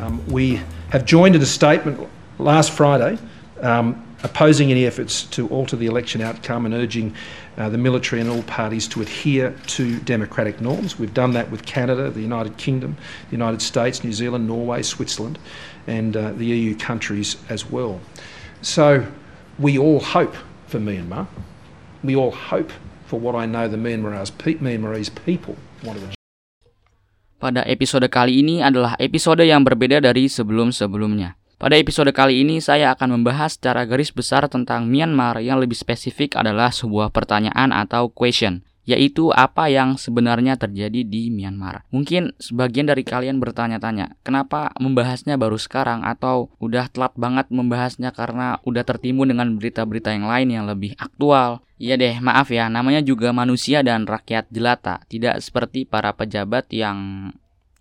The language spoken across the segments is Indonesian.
Um, we have joined in a statement last Friday um, opposing any efforts to alter the election outcome and urging uh, the military and all parties to adhere to democratic norms. We've done that with Canada, the United Kingdom, the United States, New Zealand, Norway, Switzerland, and uh, the EU countries as well. So we all hope for Myanmar. We all hope for what I know the Myanmarese, Myanmarese people want to achieve. Pada episode kali ini adalah episode yang berbeda dari sebelum-sebelumnya. Pada episode kali ini saya akan membahas secara garis besar tentang Myanmar yang lebih spesifik adalah sebuah pertanyaan atau question yaitu apa yang sebenarnya terjadi di Myanmar. Mungkin sebagian dari kalian bertanya-tanya, kenapa membahasnya baru sekarang atau udah telat banget membahasnya karena udah tertimbun dengan berita-berita yang lain yang lebih aktual. Iya deh, maaf ya, namanya juga manusia dan rakyat jelata, tidak seperti para pejabat yang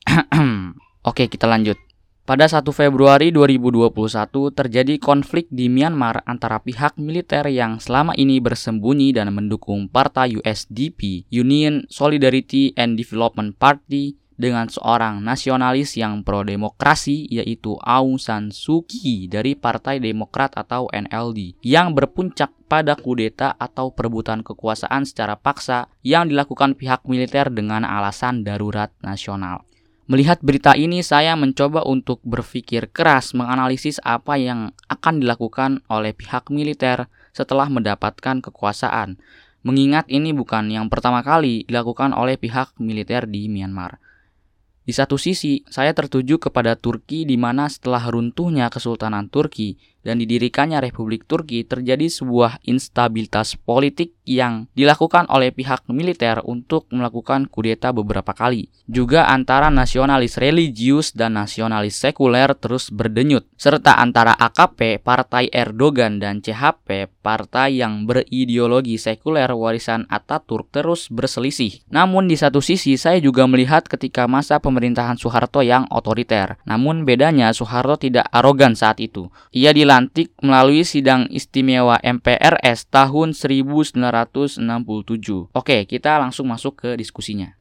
Oke, kita lanjut. Pada 1 Februari 2021 terjadi konflik di Myanmar antara pihak militer yang selama ini bersembunyi dan mendukung partai USDP, Union Solidarity and Development Party, dengan seorang nasionalis yang pro-demokrasi yaitu Aung San Suu Kyi dari Partai Demokrat atau NLD yang berpuncak pada kudeta atau perebutan kekuasaan secara paksa yang dilakukan pihak militer dengan alasan darurat nasional. Melihat berita ini, saya mencoba untuk berpikir keras menganalisis apa yang akan dilakukan oleh pihak militer setelah mendapatkan kekuasaan. Mengingat ini bukan yang pertama kali dilakukan oleh pihak militer di Myanmar. Di satu sisi, saya tertuju kepada Turki di mana setelah runtuhnya Kesultanan Turki dan didirikannya Republik Turki terjadi sebuah instabilitas politik yang dilakukan oleh pihak militer untuk melakukan kudeta beberapa kali. Juga antara nasionalis religius dan nasionalis sekuler terus berdenyut, serta antara AKP, Partai Erdogan dan CHP, partai yang berideologi sekuler warisan Ataturk terus berselisih. Namun di satu sisi saya juga melihat ketika masa pemerintahan Soeharto yang otoriter. Namun bedanya Soeharto tidak arogan saat itu. Ia dilantik dilantik melalui sidang istimewa MPRS tahun 1967. Oke, kita langsung masuk ke diskusinya.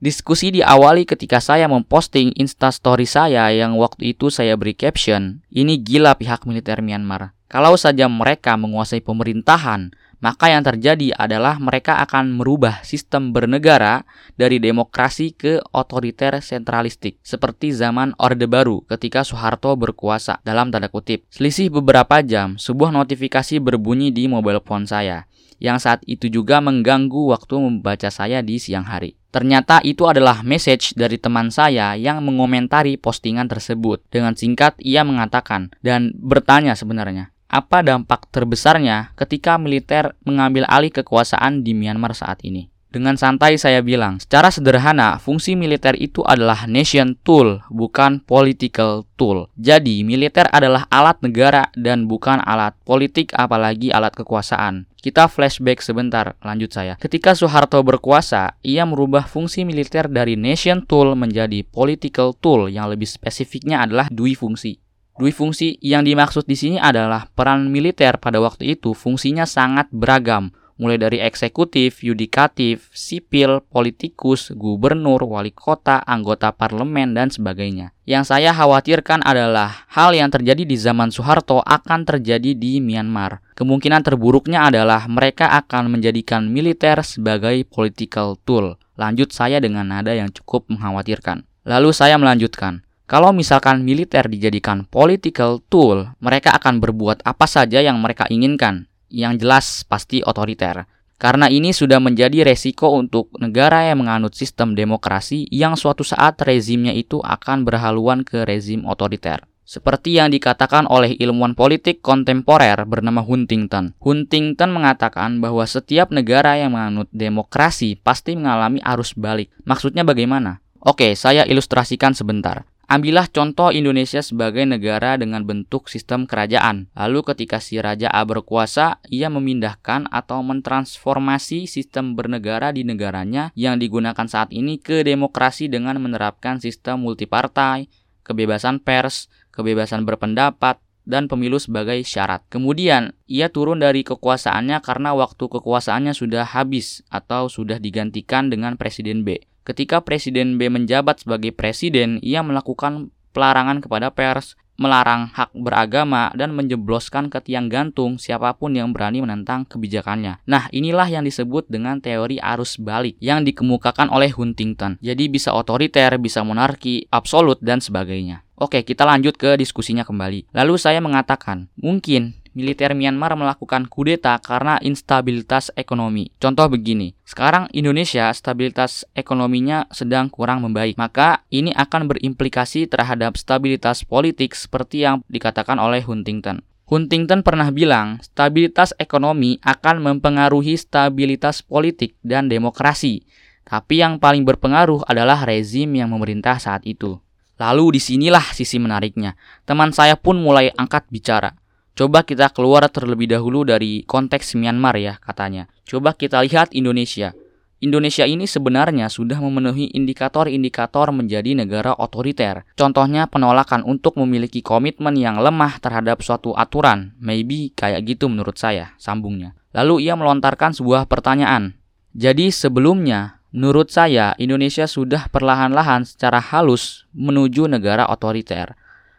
Diskusi diawali ketika saya memposting instastory saya yang waktu itu saya beri caption, ini gila pihak militer Myanmar. Kalau saja mereka menguasai pemerintahan, maka yang terjadi adalah mereka akan merubah sistem bernegara dari demokrasi ke otoriter sentralistik seperti zaman Orde Baru ketika Soeharto berkuasa dalam tanda kutip. Selisih beberapa jam, sebuah notifikasi berbunyi di mobile phone saya yang saat itu juga mengganggu waktu membaca saya di siang hari. Ternyata itu adalah message dari teman saya yang mengomentari postingan tersebut. Dengan singkat, ia mengatakan dan bertanya sebenarnya, apa dampak terbesarnya ketika militer mengambil alih kekuasaan di Myanmar saat ini. Dengan santai saya bilang, secara sederhana, fungsi militer itu adalah nation tool, bukan political tool. Jadi, militer adalah alat negara dan bukan alat politik apalagi alat kekuasaan. Kita flashback sebentar, lanjut saya. Ketika Soeharto berkuasa, ia merubah fungsi militer dari nation tool menjadi political tool yang lebih spesifiknya adalah dui fungsi. Dui fungsi yang dimaksud di sini adalah peran militer pada waktu itu fungsinya sangat beragam, mulai dari eksekutif, yudikatif, sipil, politikus, gubernur, wali kota, anggota parlemen, dan sebagainya. Yang saya khawatirkan adalah hal yang terjadi di zaman Soeharto akan terjadi di Myanmar. Kemungkinan terburuknya adalah mereka akan menjadikan militer sebagai political tool. Lanjut saya dengan nada yang cukup mengkhawatirkan. Lalu saya melanjutkan. Kalau misalkan militer dijadikan political tool, mereka akan berbuat apa saja yang mereka inginkan. Yang jelas pasti otoriter. Karena ini sudah menjadi resiko untuk negara yang menganut sistem demokrasi yang suatu saat rezimnya itu akan berhaluan ke rezim otoriter. Seperti yang dikatakan oleh ilmuwan politik kontemporer bernama Huntington. Huntington mengatakan bahwa setiap negara yang menganut demokrasi pasti mengalami arus balik. Maksudnya bagaimana? Oke, saya ilustrasikan sebentar. Ambillah contoh Indonesia sebagai negara dengan bentuk sistem kerajaan. Lalu ketika si Raja A berkuasa, ia memindahkan atau mentransformasi sistem bernegara di negaranya yang digunakan saat ini ke demokrasi dengan menerapkan sistem multipartai, kebebasan pers, kebebasan berpendapat, dan pemilu sebagai syarat. Kemudian, ia turun dari kekuasaannya karena waktu kekuasaannya sudah habis atau sudah digantikan dengan Presiden B. Ketika Presiden B menjabat sebagai presiden, ia melakukan pelarangan kepada pers, melarang hak beragama, dan menjebloskan ke tiang gantung siapa pun yang berani menentang kebijakannya. Nah, inilah yang disebut dengan teori arus balik yang dikemukakan oleh Huntington. Jadi bisa otoriter, bisa monarki, absolut, dan sebagainya. Oke, kita lanjut ke diskusinya kembali. Lalu saya mengatakan, mungkin militer Myanmar melakukan kudeta karena instabilitas ekonomi. Contoh begini, sekarang Indonesia stabilitas ekonominya sedang kurang membaik, maka ini akan berimplikasi terhadap stabilitas politik seperti yang dikatakan oleh Huntington. Huntington pernah bilang, stabilitas ekonomi akan mempengaruhi stabilitas politik dan demokrasi. Tapi yang paling berpengaruh adalah rezim yang memerintah saat itu. Lalu di sinilah sisi menariknya. Teman saya pun mulai angkat bicara. Coba kita keluar terlebih dahulu dari konteks Myanmar ya katanya. Coba kita lihat Indonesia. Indonesia ini sebenarnya sudah memenuhi indikator-indikator menjadi negara otoriter. Contohnya penolakan untuk memiliki komitmen yang lemah terhadap suatu aturan. Maybe kayak gitu menurut saya, sambungnya. Lalu ia melontarkan sebuah pertanyaan. Jadi sebelumnya, menurut saya Indonesia sudah perlahan-lahan secara halus menuju negara otoriter.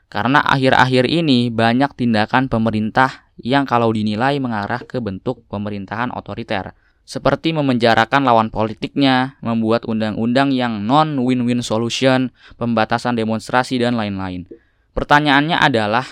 Karena akhir-akhir ini banyak tindakan pemerintah yang kalau dinilai mengarah ke bentuk pemerintahan otoriter, seperti memenjarakan lawan politiknya, membuat undang-undang yang non-win-win solution, pembatasan demonstrasi, dan lain-lain. Pertanyaannya adalah,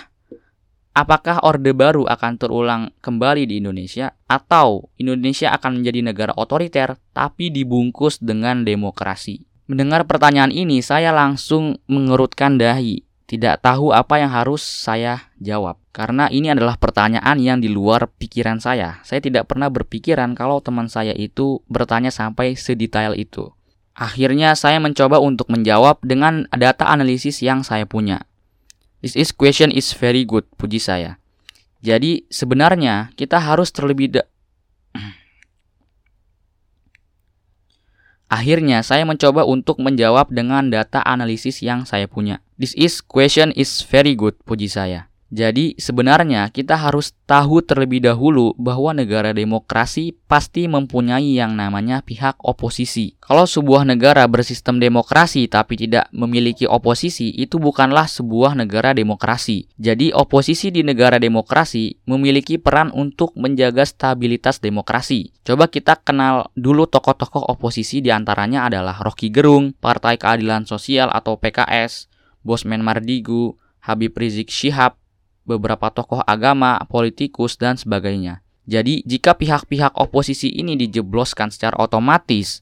apakah Orde Baru akan terulang kembali di Indonesia, atau Indonesia akan menjadi negara otoriter tapi dibungkus dengan demokrasi? Mendengar pertanyaan ini, saya langsung mengerutkan dahi tidak tahu apa yang harus saya jawab. Karena ini adalah pertanyaan yang di luar pikiran saya. Saya tidak pernah berpikiran kalau teman saya itu bertanya sampai sedetail itu. Akhirnya saya mencoba untuk menjawab dengan data analisis yang saya punya. This is question is very good, puji saya. Jadi sebenarnya kita harus terlebih da Akhirnya saya mencoba untuk menjawab dengan data analisis yang saya punya. This is question is very good, puji saya. Jadi sebenarnya kita harus tahu terlebih dahulu bahwa negara demokrasi pasti mempunyai yang namanya pihak oposisi. Kalau sebuah negara bersistem demokrasi tapi tidak memiliki oposisi, itu bukanlah sebuah negara demokrasi. Jadi oposisi di negara demokrasi memiliki peran untuk menjaga stabilitas demokrasi. Coba kita kenal dulu tokoh-tokoh oposisi di antaranya adalah Rocky Gerung, Partai Keadilan Sosial atau PKS, Bosman Mardigu, Habib Rizik Syihab, beberapa tokoh agama, politikus, dan sebagainya. Jadi, jika pihak-pihak oposisi ini dijebloskan secara otomatis,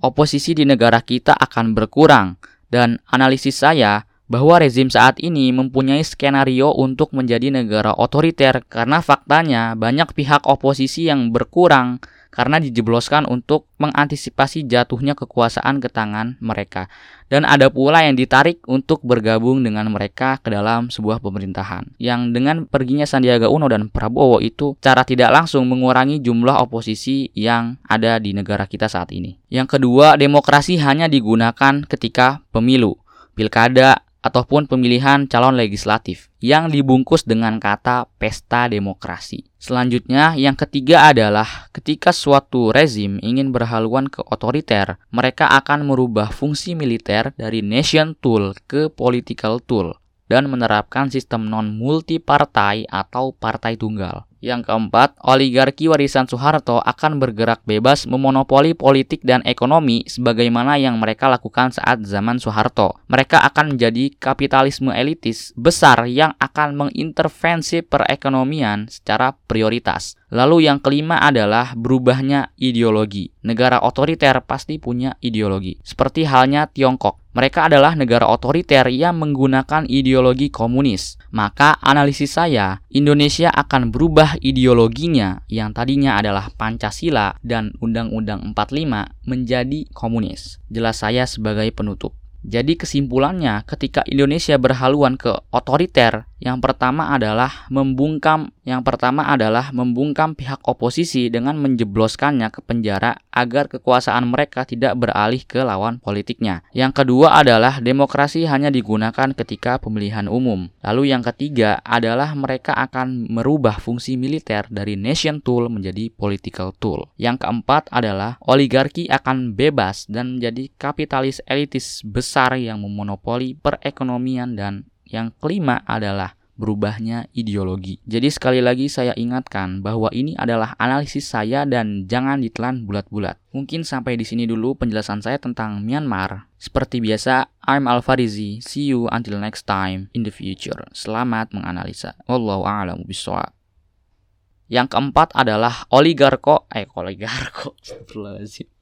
oposisi di negara kita akan berkurang. Dan analisis saya bahwa rezim saat ini mempunyai skenario untuk menjadi negara otoriter karena faktanya banyak pihak oposisi yang berkurang karena dijebloskan untuk mengantisipasi jatuhnya kekuasaan ke tangan mereka. Dan ada pula yang ditarik untuk bergabung dengan mereka ke dalam sebuah pemerintahan. Yang dengan perginya Sandiaga Uno dan Prabowo itu cara tidak langsung mengurangi jumlah oposisi yang ada di negara kita saat ini. Yang kedua, demokrasi hanya digunakan ketika pemilu, pilkada, ataupun pemilihan calon legislatif yang dibungkus dengan kata pesta demokrasi. Selanjutnya, yang ketiga adalah ketika suatu rezim ingin berhaluan ke otoriter, mereka akan merubah fungsi militer dari nation tool ke political tool dan menerapkan sistem non-multi partai atau partai tunggal. Yang keempat, oligarki warisan Soeharto akan bergerak bebas memonopoli politik dan ekonomi sebagaimana yang mereka lakukan saat zaman Soeharto. Mereka akan menjadi kapitalisme elitis besar yang akan mengintervensi perekonomian secara prioritas. Lalu yang kelima adalah berubahnya ideologi. Negara otoriter pasti punya ideologi. Seperti halnya Tiongkok. Mereka adalah negara otoriter yang menggunakan ideologi komunis. Maka analisis saya, Indonesia akan berubah ideologinya yang tadinya adalah Pancasila dan Undang-Undang 45 menjadi komunis. Jelas saya sebagai penutup. Jadi kesimpulannya ketika Indonesia berhaluan ke otoriter Yang pertama adalah membungkam yang pertama adalah membungkam pihak oposisi dengan menjebloskannya ke penjara agar kekuasaan mereka tidak beralih ke lawan politiknya. Yang kedua adalah demokrasi hanya digunakan ketika pemilihan umum. Lalu yang ketiga adalah mereka akan merubah fungsi militer dari nation tool menjadi political tool. Yang keempat adalah oligarki akan bebas dan menjadi kapitalis elitis besar yang memonopoli perekonomian dan yang kelima adalah berubahnya ideologi. Jadi sekali lagi saya ingatkan bahwa ini adalah analisis saya dan jangan ditelan bulat-bulat. Mungkin sampai di sini dulu penjelasan saya tentang Myanmar. Seperti biasa, I'm Alfarizi. See you until next time in the future. Selamat menganalisa. Wallahu a'lam bishawab. Yang keempat adalah oligarko, eh oligarko.